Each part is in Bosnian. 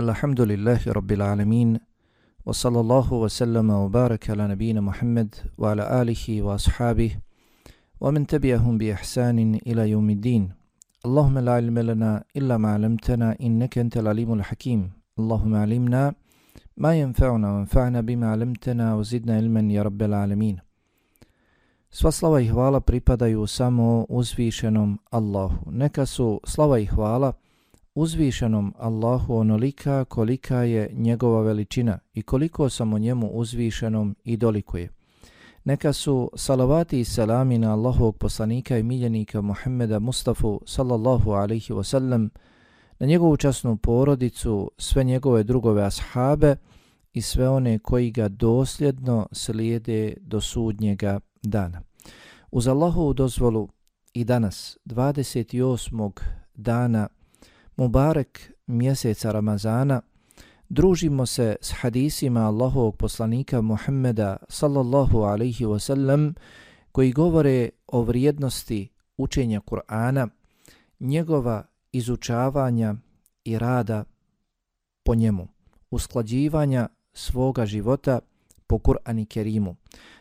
الحمد لله رب العالمين وصلى الله وسلم وبارك على نبينا محمد وعلى آله وأصحابه ومن تبعهم بإحسان إلى يوم الدين اللهم لا علم لنا إلا ما علمتنا إنك أنت العليم الحكيم اللهم علمنا ما ينفعنا وانفعنا بما علمتنا وزدنا علما يا رب العالمين Sva slava i hvala pripadaju samo uzvišenom Allahu. Neka su slava i hvala uzvišenom Allahu onolika kolika je njegova veličina i koliko samo njemu uzvišenom i dolikuje. Neka su salavati i salami na Allahovog poslanika i miljenika Muhammeda Mustafa sallallahu alaihi wasallam, na njegovu časnu porodicu, sve njegove drugove ashabe i sve one koji ga dosljedno slijede do sudnjega dana. Uz Allahovu dozvolu i danas, 28. dana Mubarek mjeseca Ramazana, družimo se s hadisima Allahovog poslanika Muhammeda sallallahu alaihi wasallam koji govore o vrijednosti učenja Kur'ana, njegova izučavanja i rada po njemu, usklađivanja svoga života po Kur'ani Kerimu.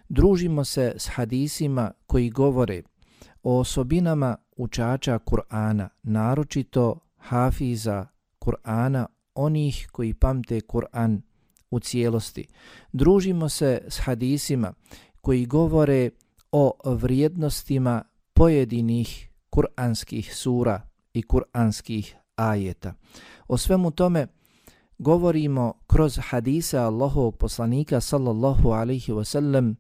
Družimo se s hadisima koji govore o osobinama učača Kur'ana, naročito hafiza Kur'ana, onih koji pamte Kur'an u cijelosti. Družimo se s hadisima koji govore o vrijednostima pojedinih kur'anskih sura i kur'anskih ajeta. O svemu tome govorimo kroz hadisa Allahovog poslanika sallallahu alaihi wasallam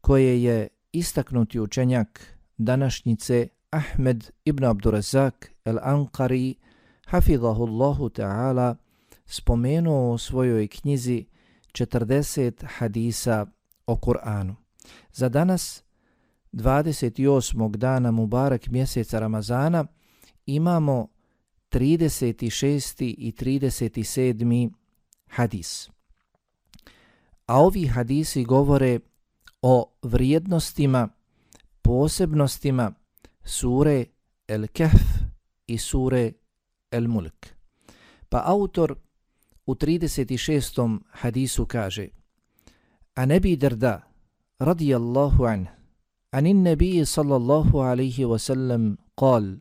koje je istaknuti učenjak današnjice Ahmed ibn Abdurazak el-Ankari hafidhahullahu ta'ala spomenuo u svojoj knjizi 40 hadisa o Kur'anu. Za danas, 28. dana Mubarak mjeseca Ramazana, imamo 36. i 37. hadis. A ovi hadisi govore o vrijednostima, posebnostima sure El Kehf i sure El Mulk. Pa autor u 36. hadisu kaže A nebi drda radijallahu anh عن النبي صلى الله عليه وسلم قال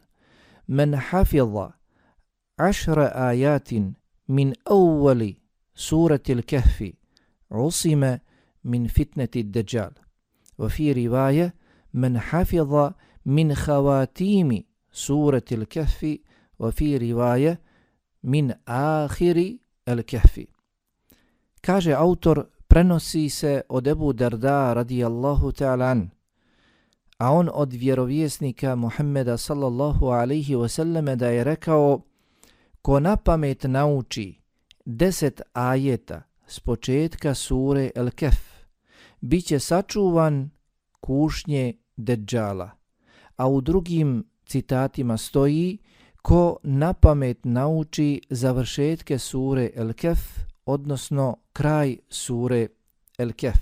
من حفظ عشر آيات من أول سورة الكهف عصم من فتنة الدجال وفي رواية من حفظ من خواتيم سورة الكهف wa fi rivaje min ahiri el kehfi. Kaže autor, prenosi se od Ebu Darda radijallahu ta'ala an, a on od vjerovjesnika Muhammeda sallallahu alaihi wasallame da je rekao ko na pamet nauči deset ajeta s početka sure El Kef, bit će sačuvan kušnje Deđala, a u drugim citatima stoji ko na pamet nauči završetke sure El Kef, odnosno kraj sure El Kef.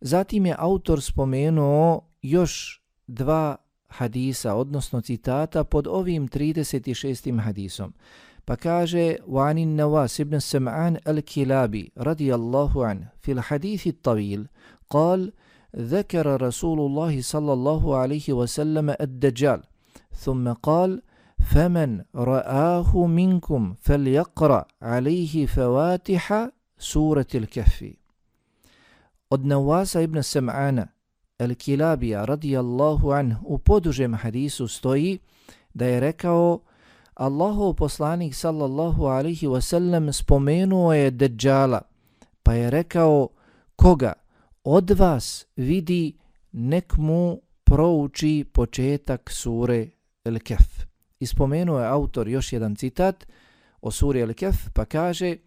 Zatim je autor spomenuo još dva hadisa, odnosno citata pod ovim 36. hadisom. Pa kaže وعن النواس بن السمعان الكلابي رضي الله عنه في الحديث الطويل قال ذكر رسول الله صلى الله عليه وسلم الدجال ثم قال فمن رآه منكم فليقرأ عليه فواتح سورة الكهف od Nawasa ibn Sam'ana El-Kilabija radijallahu anh u podužem hadisu stoji da je rekao Allahov poslanik sallallahu alihi wasallam spomenuo je Dejjala pa je rekao koga od vas vidi nek mu prouči početak sure El-Kef. Ispomenuo je autor još jedan citat o suri El-Kef pa kaže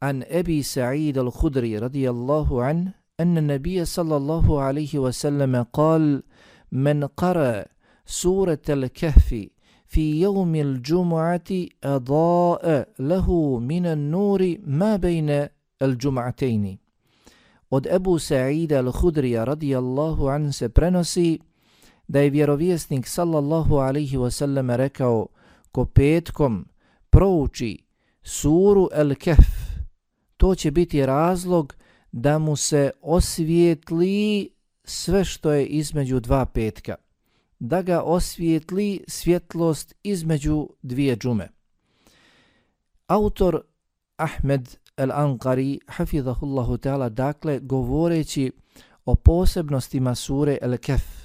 An Ebi Sa'id al-Khudri radijallahu anh أن النبي صلى الله عليه وسلم قال من قرأ سورة الكهف في يوم الجمعة أضاء له من النور ما بين الجمعتين Od Ebu Sa'ida al-Hudrija radijallahu an se prenosi da je vjerovjesnik sallallahu alaihi wasallam rekao ko petkom prouči suru El Kef, to će biti razlog da mu se osvijetli sve što je između dva petka, da ga osvijetli svjetlost između dvije džume. Autor Ahmed El-Anqari, hafidhahullahu ta'ala, dakle, govoreći o posebnostima sure El-Kef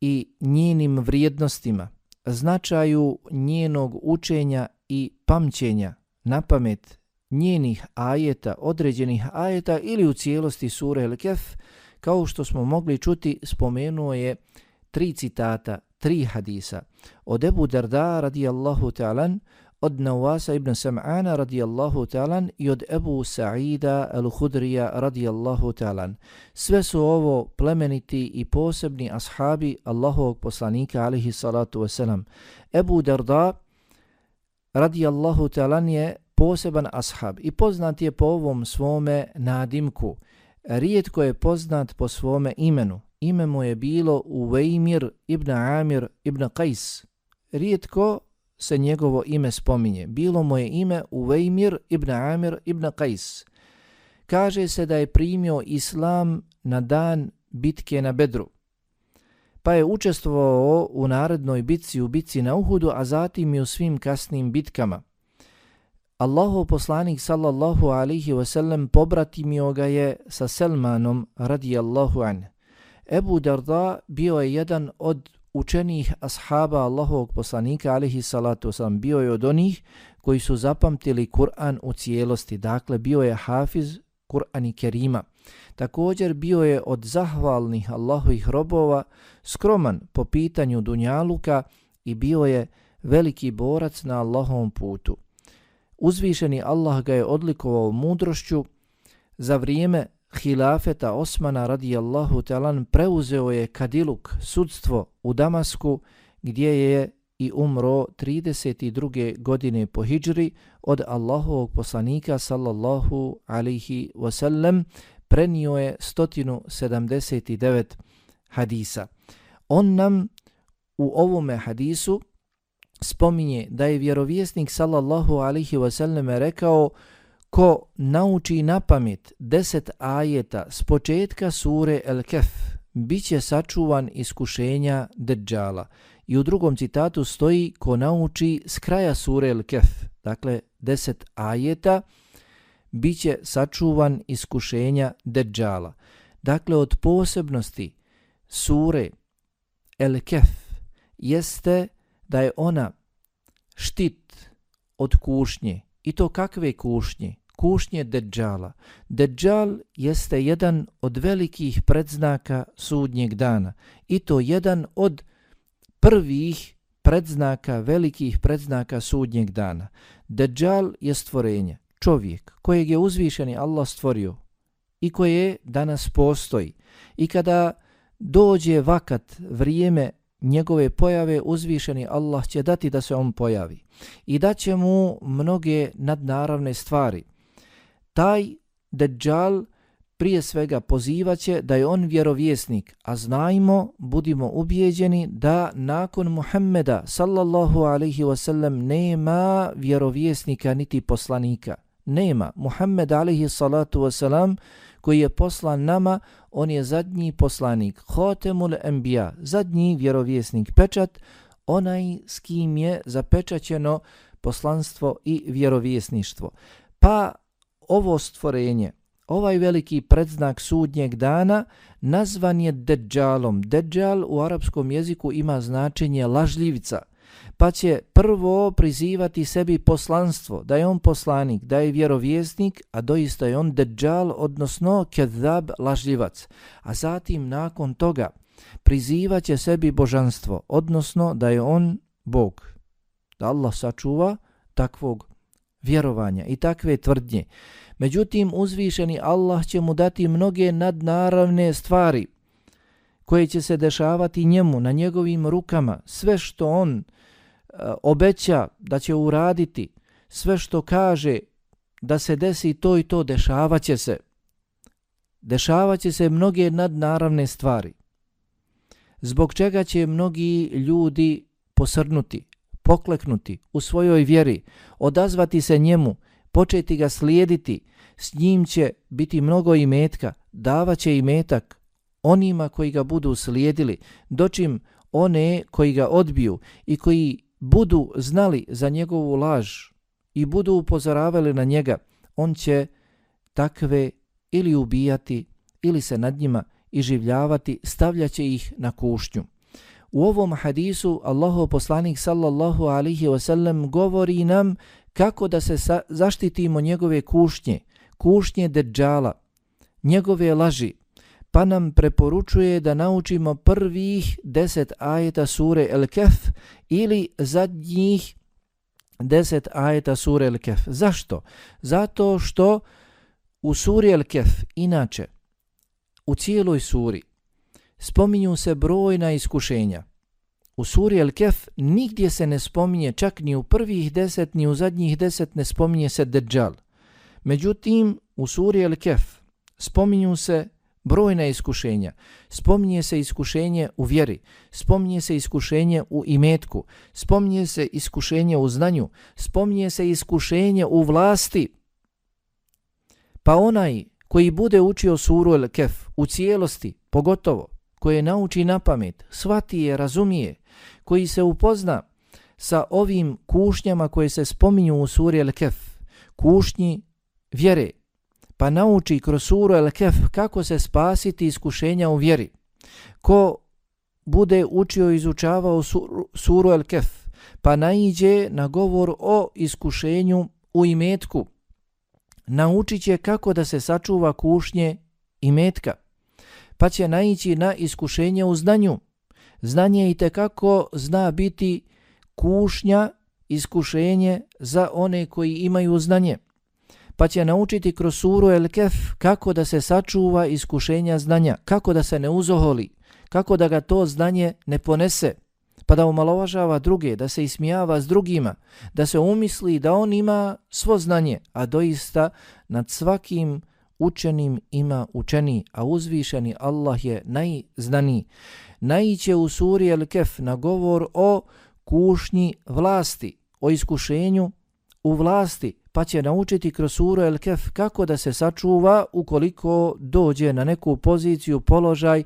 i njenim vrijednostima, značaju njenog učenja i pamćenja na pamet njenih ajeta, određenih ajeta ili u cijelosti sure El-Kef, kao što smo mogli čuti, spomenuo je tri citata, tri hadisa. Od Ebu Darda radijallahu ta'alan, od Nawasa ibn Sam'ana radijallahu ta'alan i od Ebu Sa'ida al-Hudrija radijallahu ta'alan. Sve su ovo plemeniti i posebni ashabi Allahovog poslanika alihi salatu wasalam. Ebu Darda radijallahu ta'alan je poseban ashab i poznat je po ovom svome nadimku. Rijetko je poznat po svome imenu. Ime mu je bilo Uvejmir ibn Amir ibn Qais. Rijetko se njegovo ime spominje. Bilo mu je ime Uvejmir ibn Amir ibn Qais. Kaže se da je primio islam na dan bitke na Bedru. Pa je učestvovao u narednoj bitci u bitci na Uhudu, a zatim i u svim kasnim bitkama. Allahov poslanik sallallahu alihi wasallam pobratimio ga je sa Selmanom radijallahu an. Ebu Darda bio je jedan od učenih ashaba Allahovog poslanika alihi salatu sam Bio je od onih koji su zapamtili Kur'an u cijelosti. Dakle, bio je hafiz Kur'an i Kerima. Također bio je od zahvalnih Allahovih robova skroman po pitanju Dunjaluka i bio je veliki borac na Allahovom putu. Uzvišeni Allah ga je odlikovao mudrošću za vrijeme hilafeta Osmana radijallahu talan preuzeo je Kadiluk, sudstvo u Damasku gdje je i umro 32. godine po hijđri od Allahovog poslanika sallallahu alihi wasallam prenio je 179 hadisa. On nam u ovome hadisu spominje da je vjerovjesnik sallallahu alihi wasallam rekao ko nauči na pamet deset ajeta s početka sure El Kef, bit će sačuvan iskušenja Dejjala. I u drugom citatu stoji ko nauči s kraja sure El Kef, dakle deset ajeta, bit će sačuvan iskušenja Dejjala. Dakle, od posebnosti sure El Kef jeste da je ona štit od kušnje. I to kakve kušnje? Kušnje Deđala. Deđal jeste jedan od velikih predznaka sudnjeg dana. I to jedan od prvih predznaka, velikih predznaka sudnjeg dana. Deđal je stvorenje, čovjek kojeg je uzvišeni Allah stvorio i koje danas postoji. I kada dođe vakat, vrijeme njegove pojave uzvišeni Allah će dati da se on pojavi i da će mu mnoge nadnaravne stvari. Taj Dejjal prije svega pozivaće da je on vjerovjesnik, a znajmo, budimo ubijeđeni da nakon Muhammeda sallallahu alaihi wasallam nema vjerovjesnika niti poslanika. Nema. Muhammed alaihi salatu wasalam koji je poslan nama, on je zadnji poslanik, Hotemul Enbiya, zadnji vjerovjesnik, pečat, onaj s kim je zapečaćeno poslanstvo i vjerovjesništvo. Pa ovo stvorenje, ovaj veliki predznak sudnjeg dana, nazvan je Dejjalom. Dejjal u arapskom jeziku ima značenje lažljivica – pa će prvo prizivati sebi poslanstvo, da je on poslanik, da je vjerovjesnik, a doista je on Dejjal, odnosno kedzab, lažljivac. A zatim nakon toga prizivaće sebi božanstvo, odnosno da je on Bog. Da Allah sačuva takvog vjerovanja i takve tvrdnje. Međutim, uzvišeni Allah će mu dati mnoge nadnaravne stvari koje će se dešavati njemu, na njegovim rukama, sve što on e, obeća da će uraditi sve što kaže da se desi to i to, dešavaće se. Dešavaće se mnoge nadnaravne stvari. Zbog čega će mnogi ljudi posrnuti, pokleknuti u svojoj vjeri, odazvati se njemu, početi ga slijediti, s njim će biti mnogo imetka, davaće imetak onima koji ga budu slijedili, dočim one koji ga odbiju i koji budu znali za njegovu laž i budu upozoravali na njega, on će takve ili ubijati ili se nad njima iživljavati, stavljaće ih na kušnju. U ovom hadisu Allahu poslanik sallallahu alihi wasallam govori nam kako da se zaštitimo njegove kušnje, kušnje deđala, njegove laži, pa nam preporučuje da naučimo prvih deset ajeta sure El Kef ili zadnjih deset ajeta sure El Kef. Zašto? Zato što u suri El Kef, inače, u cijeloj suri, spominju se brojna iskušenja. U suri El Kef nigdje se ne spominje, čak ni u prvih deset, ni u zadnjih deset ne spominje se Dejjal. Međutim, u suri El Kef spominju se brojna iskušenja. Spominje se iskušenje u vjeri, spominje se iskušenje u imetku, spominje se iskušenje u znanju, spominje se iskušenje u vlasti. Pa onaj koji bude učio suru El Kef u cijelosti, pogotovo, koje nauči na pamet, shvati je, razumije, koji se upozna sa ovim kušnjama koje se spominju u suri El Kef, kušnji vjere, pa nauči kroz suru El Kef kako se spasiti iskušenja u vjeri. Ko bude učio i izučavao suru, suru El Kef, pa naiđe na govor o iskušenju u imetku, naučit će kako da se sačuva kušnje imetka, pa će naići na iskušenje u znanju. Znanje i kako zna biti kušnja, iskušenje za one koji imaju znanje pa će naučiti kroz suru El Kef kako da se sačuva iskušenja znanja, kako da se ne uzoholi, kako da ga to znanje ne ponese, pa da umalovažava druge, da se ismijava s drugima, da se umisli da on ima svo znanje, a doista nad svakim učenim ima učeni, a uzvišeni Allah je najznaniji. Najiće u suri El Kef na govor o kušnji vlasti, o iskušenju u vlasti, pa će naučiti kroz suru El Kef kako da se sačuva ukoliko dođe na neku poziciju, položaj,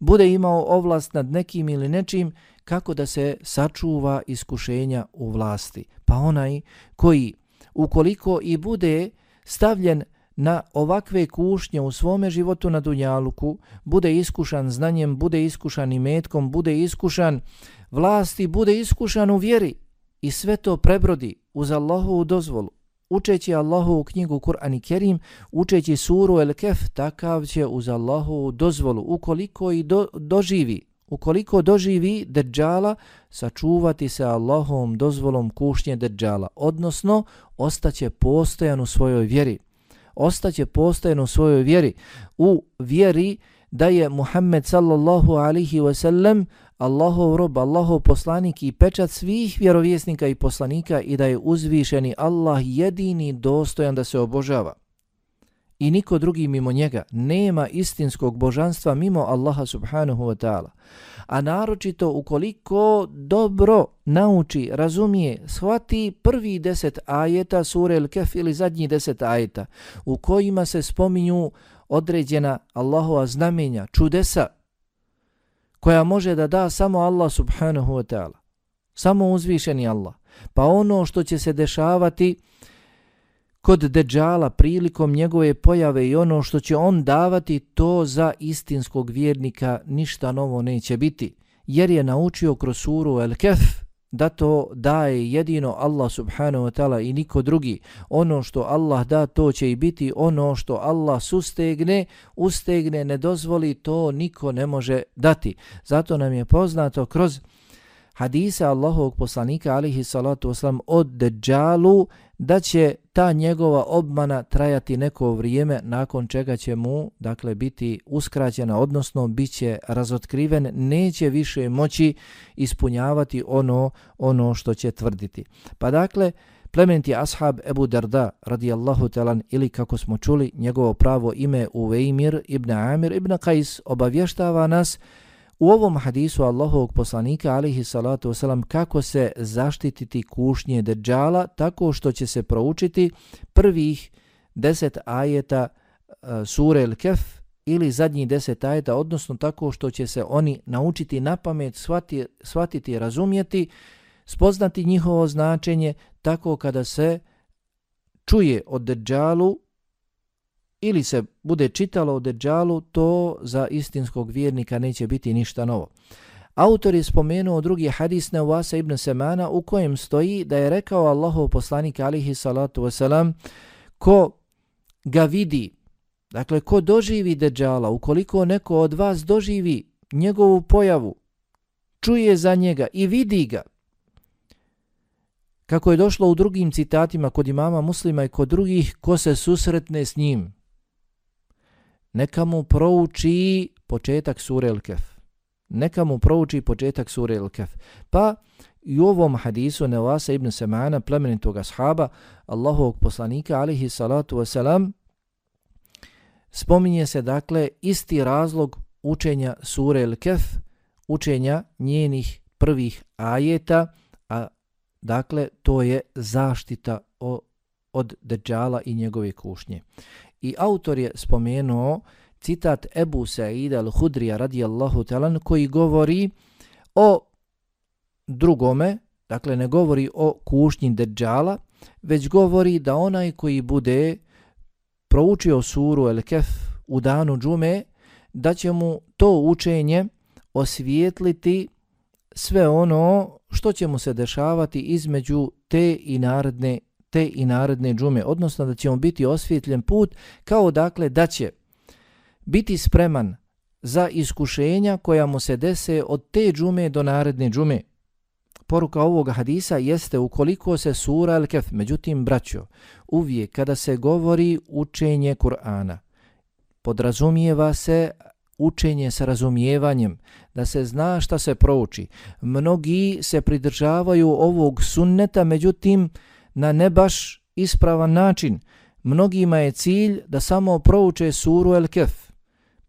bude imao ovlast nad nekim ili nečim, kako da se sačuva iskušenja u vlasti. Pa onaj koji ukoliko i bude stavljen na ovakve kušnje u svome životu na Dunjaluku, bude iskušan znanjem, bude iskušan i metkom, bude iskušan vlasti, bude iskušan u vjeri i sve to prebrodi uz Allahovu dozvolu, učeći Allahovu knjigu Kur'an i Kerim, učeći suru El Kef, takav će uz Allahovu dozvolu, ukoliko i do, doživi, ukoliko doživi Deđala, sačuvati se Allahovom dozvolom kušnje Deđala, odnosno ostaće postojan u svojoj vjeri. Ostaće postojen u svojoj vjeri, u vjeri da je Muhammed sallallahu alihi wasallam Allahov rob, Allahov poslanik i pečat svih vjerovjesnika i poslanika i da je uzvišeni Allah jedini dostojan da se obožava. I niko drugi mimo njega nema istinskog božanstva mimo Allaha subhanahu wa ta'ala. A naročito ukoliko dobro nauči, razumije, shvati prvi deset ajeta sure Al-Kef ili zadnji deset ajeta u kojima se spominju određena Allahova znamenja, čudesa, koja može da da samo Allah subhanahu wa ta'ala. Samo uzvišeni Allah. Pa ono što će se dešavati kod deđala prilikom njegove pojave i ono što će on davati, to za istinskog vjernika ništa novo neće biti. Jer je naučio kroz suru El Kef da to daje jedino Allah subhanahu wa ta'ala i niko drugi. Ono što Allah da, to će i biti. Ono što Allah sustegne, ustegne, ne dozvoli, to niko ne može dati. Zato nam je poznato kroz hadisa Allahovog poslanika alihi salatu wasalam od Dejjalu da će ta njegova obmana trajati neko vrijeme nakon čega će mu dakle biti uskraćena odnosno bit će razotkriven neće više moći ispunjavati ono ono što će tvrditi. Pa dakle plemeniti ashab Ebu Darda radijallahu talan ili kako smo čuli njegovo pravo ime Uveimir ibn Amir ibn Qais obavještava nas u ovom hadisu Allahovog poslanika alihi salatu wasalam kako se zaštititi kušnje deđala tako što će se proučiti prvih deset ajeta e, sure El-Kef ili zadnji deset ajeta, odnosno tako što će se oni naučiti na pamet, shvati, shvatiti, razumjeti, spoznati njihovo značenje, tako kada se čuje o Deđalu ili se bude čitalo o Deđalu, to za istinskog vjernika neće biti ništa novo. Autor je spomenuo drugi hadis Nevasa ibn Semana u kojem stoji da je rekao Allahov poslanik alihi salatu wasalam ko ga vidi, dakle ko doživi Deđala, ukoliko neko od vas doživi njegovu pojavu, čuje za njega i vidi ga, kako je došlo u drugim citatima kod imama muslima i kod drugih, ko se susretne s njim, neka mu prouči početak sure El-Kef. Neka mu prouči početak sure El-Kef. Pa i u ovom hadisu Nevasa ibn Semana, plemenitog ashaba, Allahovog poslanika, alihi salatu wasalam, spominje se dakle isti razlog učenja sure El-Kef, učenja njenih prvih ajeta, a dakle to je zaštita o, od Dejjala i njegove kušnje. I autor je spomenuo citat Ebu Sa'ida al-Hudrija radijallahu talan koji govori o drugome, dakle ne govori o kušnji Dejjala, već govori da onaj koji bude proučio suru El-Kef u danu džume, da će mu to učenje osvijetliti sve ono što će mu se dešavati između te i naredne te i naredne džume, odnosno da će on biti osvjetljen put kao dakle da će biti spreman za iskušenja koja mu se dese od te džume do naredne džume. Poruka ovog hadisa jeste ukoliko se sura Al-Kef, međutim braćo, uvijek kada se govori učenje Kur'ana, podrazumijeva se učenje sa razumijevanjem, da se zna šta se prouči. Mnogi se pridržavaju ovog sunneta, međutim, na ne baš ispravan način. Mnogima je cilj da samo prouče suru El Kef.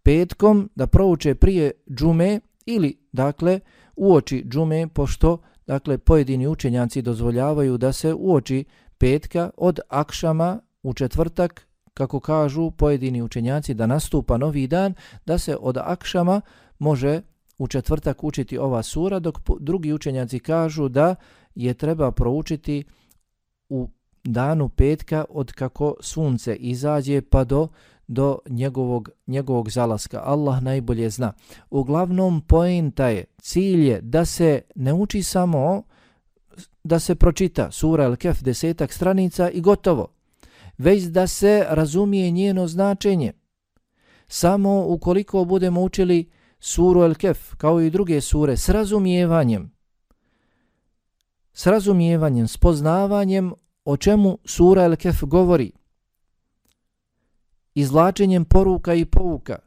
Petkom da prouče prije džume ili, dakle, uoči džume, pošto, dakle, pojedini učenjaci dozvoljavaju da se uoči petka od akšama u četvrtak, kako kažu pojedini učenjaci da nastupa novi dan, da se od akšama može u četvrtak učiti ova sura, dok drugi učenjaci kažu da je treba proučiti u danu petka od kako sunce izađe pa do do njegovog, njegovog zalaska. Allah najbolje zna. Uglavnom, poenta je, cilj je da se ne uči samo da se pročita sura El-Kef desetak stranica i gotovo, već da se razumije njeno značenje. Samo ukoliko budemo učili suru El-Kef, kao i druge sure, s razumijevanjem, s razumijevanjem, s poznavanjem o čemu sura El-Kef govori, izlačenjem poruka i pouka,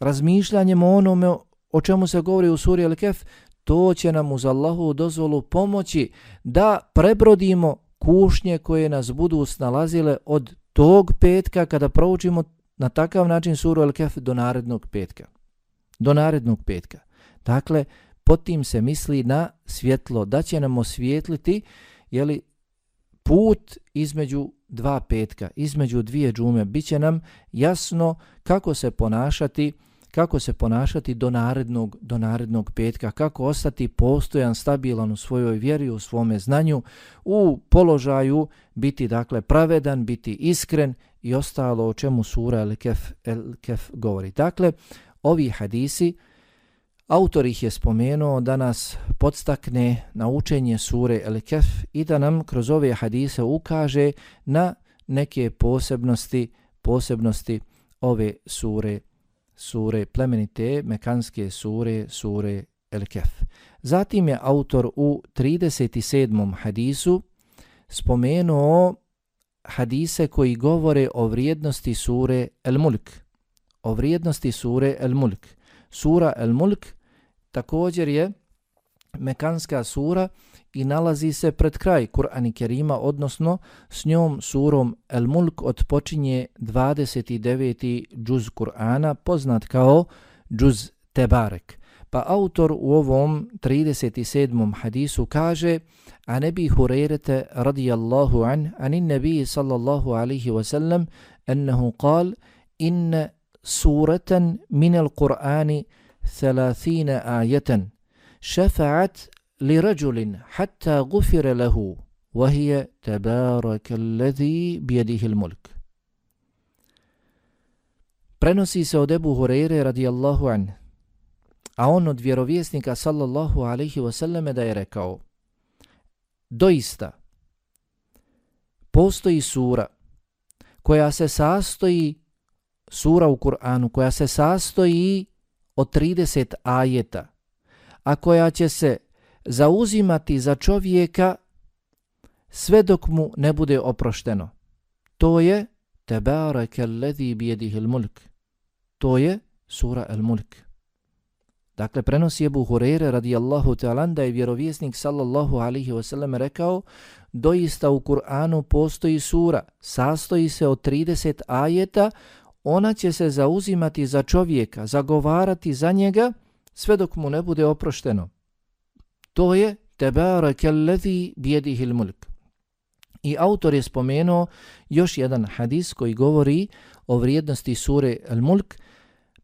razmišljanjem o onome o čemu se govori u suri El-Kef, to će nam uz Allahu dozvolu pomoći da prebrodimo kušnje koje nas budu snalazile od tog petka kada proučimo na takav način suru El-Kef do narednog petka. Do narednog petka. Dakle, pod tim se misli na svjetlo, da će nam osvijetliti jeli, put između dva petka, između dvije džume. Biće nam jasno kako se ponašati kako se ponašati do narednog, do narednog petka, kako ostati postojan, stabilan u svojoj vjeri, u svome znanju, u položaju biti dakle pravedan, biti iskren i ostalo o čemu sura El Kef, El Kef govori. Dakle, ovi hadisi, Autor ih je spomenuo da nas podstakne na učenje sure El Kef i da nam kroz ove hadise ukaže na neke posebnosti posebnosti ove sure sure plemenite mekanske sure sure El Kef. Zatim je autor u 37. hadisu spomenuo hadise koji govore o vrijednosti sure El Mulk. O vrijednosti sure El Mulk. Sura El Mulk također je Mekanska sura i nalazi se pred kraj Kur'ani Kerima, odnosno s njom surom El Mulk odpočinje 29. džuz Kur'ana, poznat kao džuz Tebarek. Pa autor u ovom 37. hadisu kaže a nebi Hurerete radijallahu an anin nebi sallallahu alihi wasallam ennehu kal inne minel Qur'ani thalathina ajetan šefa'at li rađulin hatta gufire lehu وهي تبارك الذي بيده الملك Prenosi se od Ebu Hureyre radijallahu an, a on od vjerovjesnika sallallahu alaihi wasallam da je rekao Doista, postoji sura koja se sastoji, sura u Kur'anu, koja se sastoji od 30 ajeta, a koja će se zauzimati za čovjeka sve dok mu ne bude oprošteno. To je Tebareke alladhi bijedihi mulk. To je sura El Mulk. Dakle, prenosi Ebu Hureyre radijallahu ta'ala da je vjerovjesnik sallallahu alihi wasallam rekao doista u Kur'anu postoji sura, sastoji se od 30 ajeta, ona će se zauzimati za čovjeka, zagovarati za njega sve dok mu ne bude oprošteno. To je Tebareke alladhi bijedihi mulk. I autor je spomenuo još jedan hadis koji govori o vrijednosti sure Al-Mulk,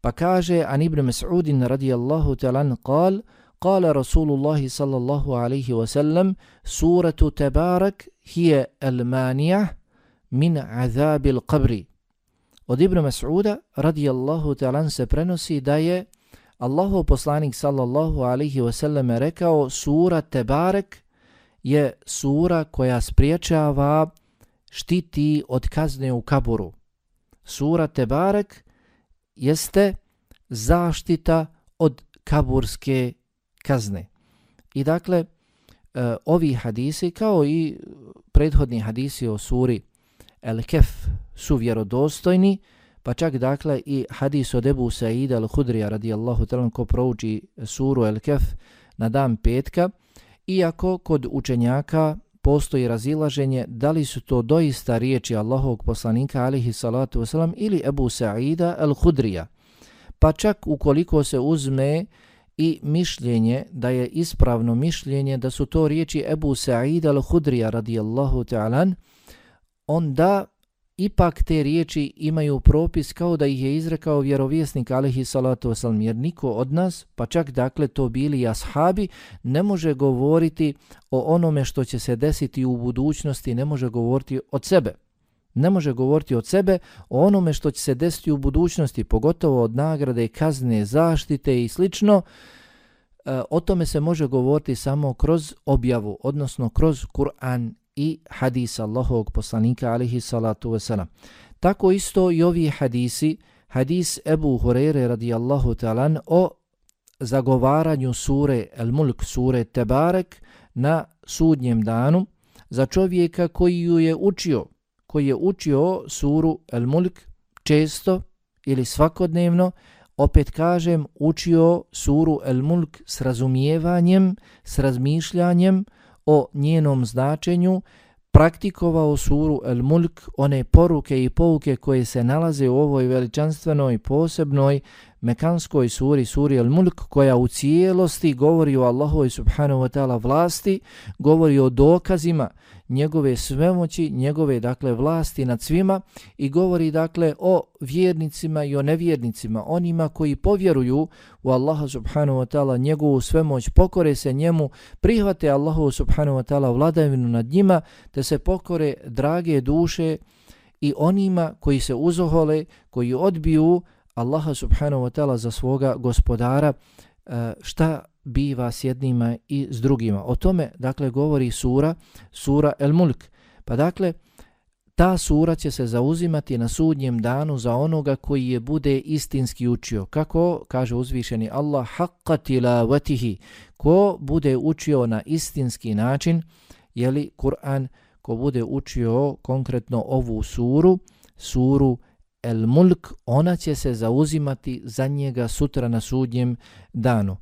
pa kaže an Ibn Mas'udin radijallahu talan kal, قال رسول الله صلى الله عليه وسلم سورة تبارك هي المانية من عذاب القبر Od Ibn Mas'uda radijallahu ta'ala se prenosi da je Allahu poslanik sallallahu alaihi wasallam rekao sura Tebarek je sura koja spriječava štiti od kazne u kaburu. Sura Tebarek jeste zaštita od kaburske kazne. I dakle, e, ovi hadisi kao i prethodni hadisi o suri El Kef su vjerodostojni, pa čak dakle i hadis od Ebu Saida al-Hudrija radijallahu talan ko prouči suru El Kef na dan petka, iako kod učenjaka postoji razilaženje da li su to doista riječi Allahovog poslanika alihi salatu wasalam ili Ebu Sa'ida al-Hudrija. Pa čak ukoliko se uzme i mišljenje da je ispravno mišljenje da su to riječi Ebu Sa'ida al-Hudrija radijallahu ta'alan, onda ipak te riječi imaju propis kao da ih je izrekao vjerovjesnik alihi salatu wasalam, jer niko od nas, pa čak dakle to bili ashabi, ne može govoriti o onome što će se desiti u budućnosti, ne može govoriti od sebe. Ne može govoriti od sebe o onome što će se desiti u budućnosti, pogotovo od nagrade, kazne, zaštite i slično, e, o tome se može govoriti samo kroz objavu, odnosno kroz Kur'an i hadis Allahovog poslanika alihi salatu wasalam. Tako isto i ovi hadisi, hadis Ebu Hurere radijallahu talan o zagovaranju sure El Mulk, sure Tebarek na sudnjem danu za čovjeka koji ju je učio, koji je učio suru El Mulk često ili svakodnevno, opet kažem, učio suru El Mulk s razumijevanjem, s razmišljanjem, o njenom značenju, praktikovao suru El Mulk, one poruke i pouke koje se nalaze u ovoj veličanstvenoj posebnoj mekanskoj suri, suri Al-Mulk, koja u cijelosti govori o Allahovoj subhanahu wa ta'ala vlasti, govori o dokazima njegove svemoći, njegove dakle vlasti nad svima i govori dakle o vjernicima i o nevjernicima, onima koji povjeruju u Allaha subhanahu wa ta'ala njegovu svemoć, pokore se njemu, prihvate Allahu subhanahu wa ta'ala vladavinu nad njima, te se pokore drage duše i onima koji se uzohole, koji odbiju Allaha subhanahu wa ta'ala za svoga gospodara, e, šta biva s jednima i s drugima. O tome, dakle, govori sura, sura El Mulk. Pa dakle, ta sura će se zauzimati na sudnjem danu za onoga koji je bude istinski učio. Kako kaže uzvišeni Allah, haqqa tilavatihi, ko bude učio na istinski način, je li Kur'an, ko bude učio konkretno ovu suru, suru El el Mulk, ona će se zauzimati za njega sutra na sudnjem danu.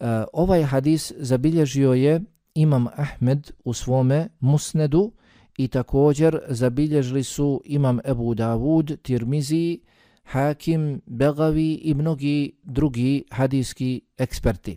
E, ovaj hadis zabilježio je Imam Ahmed u svome musnedu i također zabilježili su Imam Ebu Davud, Tirmizi, Hakim, Begavi i mnogi drugi hadijski eksperti.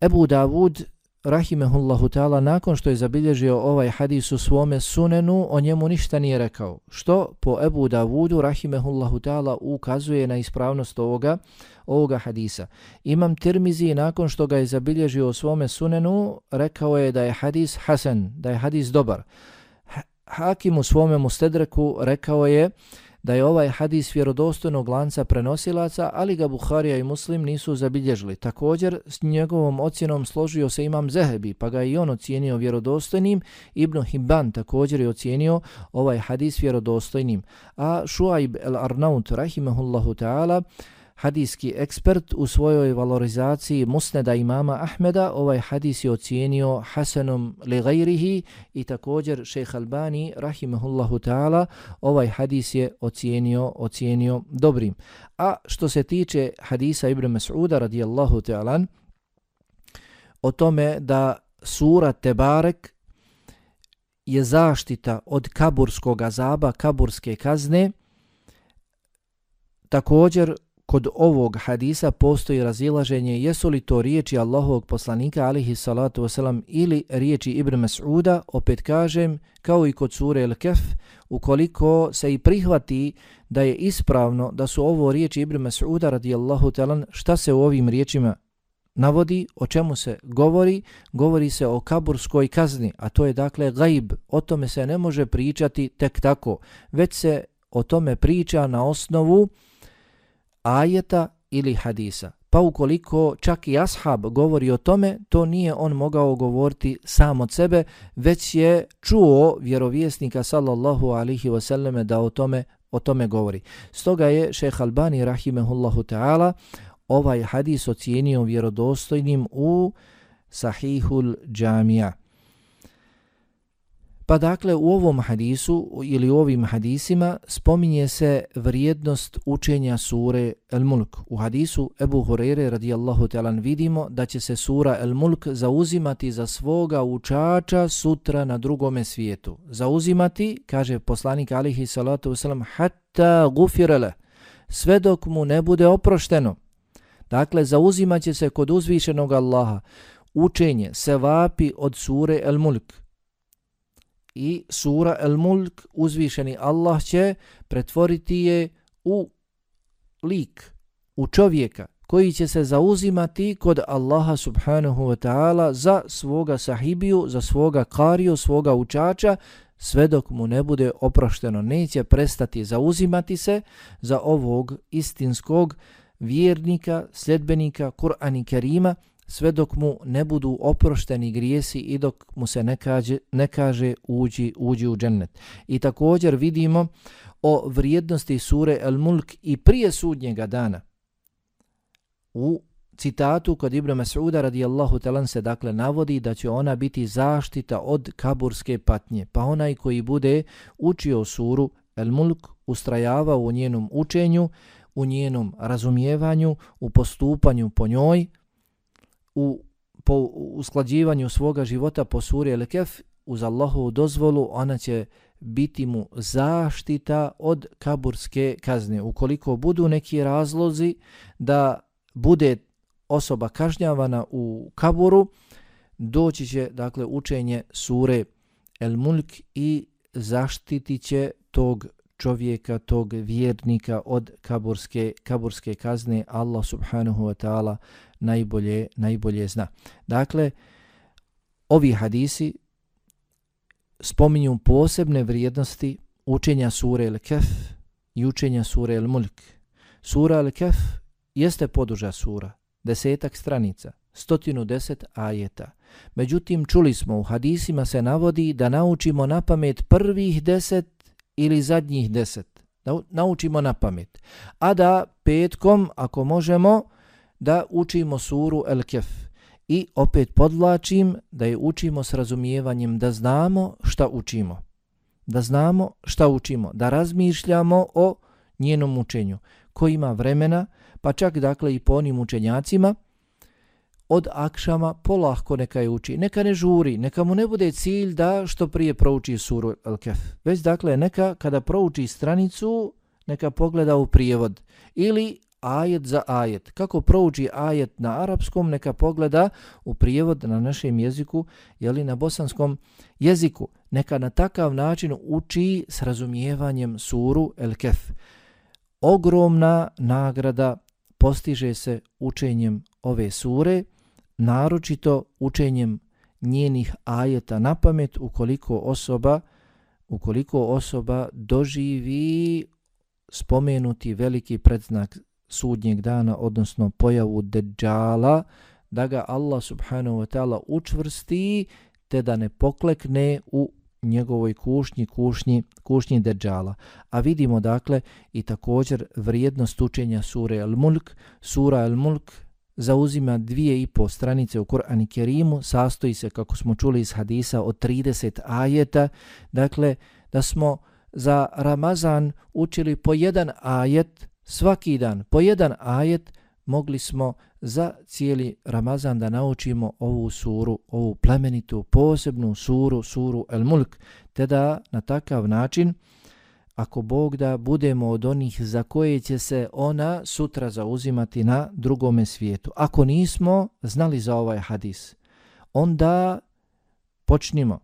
Ebu Davud rahimehullahu ta'ala, nakon što je zabilježio ovaj hadis u svome sunenu, o njemu ništa nije rekao. Što po Ebu Davudu, rahimehullahu ta'ala, ukazuje na ispravnost ovoga, ovoga hadisa. Imam Tirmizi, nakon što ga je zabilježio u svome sunenu, rekao je da je hadis hasan, da je hadis dobar. Hakim u svome mustedreku rekao je da je ovaj hadis vjerodostojnog lanca prenosilaca, ali ga Buharija i Muslim nisu zabilježili. Također, s njegovom ocjenom složio se imam Zehebi, pa ga i on ocijenio vjerodostojnim. Ibn Hibban također je ocijenio ovaj hadis vjerodostojnim. A Šuaib el-Arnaut, rahimahullahu ta'ala, hadijski ekspert u svojoj valorizaciji musneda imama Ahmeda ovaj hadis je ocijenio hasanom li gajrihi i također šejh Albani rahimahullahu ta'ala ovaj hadis je ocijenio, ocijenio dobrim. A što se tiče hadisa Ibn Mas'uda radijallahu ta'ala o tome da sura Tebarek je zaštita od kaburskog azaba, kaburske kazne, također kod ovog hadisa postoji razilaženje jesu li to riječi Allahovog poslanika alihi salatu wasalam ili riječi Ibn Mas'uda, opet kažem, kao i kod sure El-Kef, ukoliko se i prihvati da je ispravno da su ovo riječi Ibn Mas'uda radijallahu talan, šta se u ovim riječima navodi, o čemu se govori, govori se o kaburskoj kazni, a to je dakle gajb, o tome se ne može pričati tek tako, već se o tome priča na osnovu ajeta ili hadisa. Pa ukoliko čak i ashab govori o tome, to nije on mogao govoriti sam od sebe, već je čuo vjerovjesnika sallallahu alihi wasallame da o tome, o tome govori. Stoga je šeh Albani rahimehullahu ta'ala ovaj hadis ocijenio vjerodostojnim u sahihul džamija. Pa dakle u ovom hadisu ili u ovim hadisima spominje se vrijednost učenja sure El Mulk. U hadisu Ebu Hurere radijallahu talan vidimo da će se sura El Mulk zauzimati za svoga učača sutra na drugome svijetu. Zauzimati, kaže poslanik alihi salatu wasalam, hatta gufirele, sve dok mu ne bude oprošteno. Dakle, zauzimat će se kod uzvišenog Allaha učenje sevapi od sure El Mulk i sura El Mulk uzvišeni Allah će pretvoriti je u lik, u čovjeka koji će se zauzimati kod Allaha subhanahu wa ta'ala za svoga sahibiju, za svoga kariju, svoga učača, sve dok mu ne bude oprošteno. Neće prestati zauzimati se za ovog istinskog vjernika, sljedbenika Kur'an i Kerima, sve dok mu ne budu oprošteni grijesi i dok mu se ne kaže, ne kaže uđi, uđi u džennet. I također vidimo o vrijednosti sure El Mulk i prije sudnjega dana. U citatu kod Ibn Mas'uda radijallahu talan se dakle navodi da će ona biti zaštita od kaburske patnje. Pa onaj koji bude učio suru El Mulk ustrajava u njenom učenju, u njenom razumijevanju, u postupanju po njoj, u po usklađivanju svoga života po suri El-Kef uz Allahovu dozvolu ona će biti mu zaštita od kaburske kazne. Ukoliko budu neki razlozi da bude osoba kažnjavana u kaburu, doći će dakle učenje sure El-Mulk i zaštiti će tog čovjeka, tog vjernika od kaburske, kaburske kazne. Allah subhanahu wa ta'ala najbolje, najbolje zna. Dakle, ovi hadisi spominju posebne vrijednosti učenja sure El-Kef i učenja sure El-Mulk. Sura El-Kef jeste poduža sura, desetak stranica, 110 ajeta. Međutim, čuli smo u hadisima se navodi da naučimo na pamet prvih deset ili zadnjih deset. Da naučimo na pamet. A da petkom, ako možemo, da učimo suru El Kef. I opet podlačim da je učimo s razumijevanjem da znamo šta učimo. Da znamo šta učimo, da razmišljamo o njenom učenju. Ko ima vremena, pa čak dakle i po onim učenjacima, od akšama polahko neka je uči. Neka ne žuri, neka mu ne bude cilj da što prije prouči suru El Kef. Već dakle neka kada prouči stranicu, neka pogleda u prijevod. Ili ajet za ajet. Kako prouči ajet na arapskom, neka pogleda u prijevod na našem jeziku, jeli na bosanskom jeziku. Neka na takav način uči s razumijevanjem suru El Kef. Ogromna nagrada postiže se učenjem ove sure, naročito učenjem njenih ajeta na pamet ukoliko osoba ukoliko osoba doživi spomenuti veliki predznak sudnjeg dana, odnosno pojavu deđala, da ga Allah subhanahu wa ta'ala učvrsti te da ne poklekne u njegovoj kušnji, kušnji, kušnji deđala. A vidimo dakle i također vrijednost učenja sure Al-Mulk. Sura Al-Mulk zauzima dvije i po stranice u Kur'an Kerimu, sastoji se, kako smo čuli iz hadisa, od 30 ajeta. Dakle, da smo za Ramazan učili po jedan ajet, svaki dan po jedan ajet, mogli smo za cijeli Ramazan da naučimo ovu suru, ovu plemenitu, posebnu suru, suru El Mulk, te da na takav način, ako Bog da budemo od onih za koje će se ona sutra zauzimati na drugome svijetu. Ako nismo znali za ovaj hadis, onda počnimo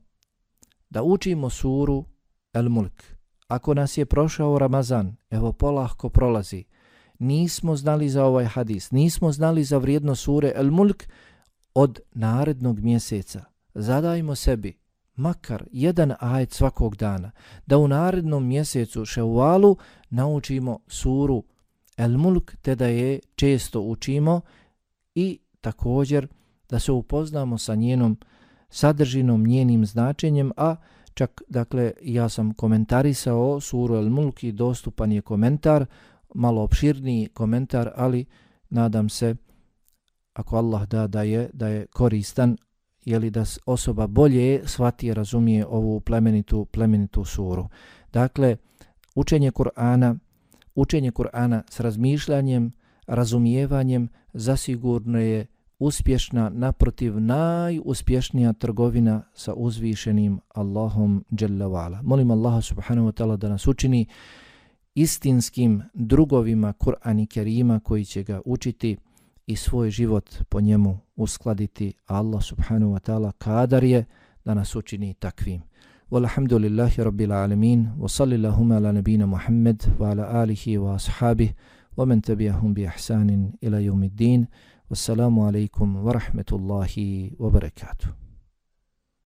da učimo suru El Mulk. Ako nas je prošao Ramazan, evo polahko prolazi, nismo znali za ovaj hadis, nismo znali za vrijedno sure El Mulk od narednog mjeseca. Zadajmo sebi makar jedan ajet svakog dana, da u narednom mjesecu Ševalu naučimo suru El Mulk, te da je često učimo i također da se upoznamo sa njenom sadržinom, njenim značenjem, a čak, dakle, ja sam komentarisao suru El Mulk i dostupan je komentar, malo opširniji komentar, ali nadam se, ako Allah da da je, da je koristan, je li da osoba bolje shvati i razumije ovu plemenitu, plemenitu suru. Dakle, učenje Kur'ana, učenje Kur'ana s razmišljanjem, razumijevanjem, zasigurno je uspješna, naprotiv najuspješnija trgovina sa uzvišenim Allahom Jalla Molim Allaha subhanahu wa ta'ala da nas učini istinskim drugovima Kur'ani Kerima koji će ga učiti i svoj život po njemu uskladiti. Allah subhanahu wa ta'ala kadar je da nas učini takvim. والحمد لله alamin wa sallillahuma ala nabina Muhammad wa ala alihi wa ومن wa man tabi'ahum bi الدين ila. Wassalamu alaikum wa rahmetullahi wa barakatuh.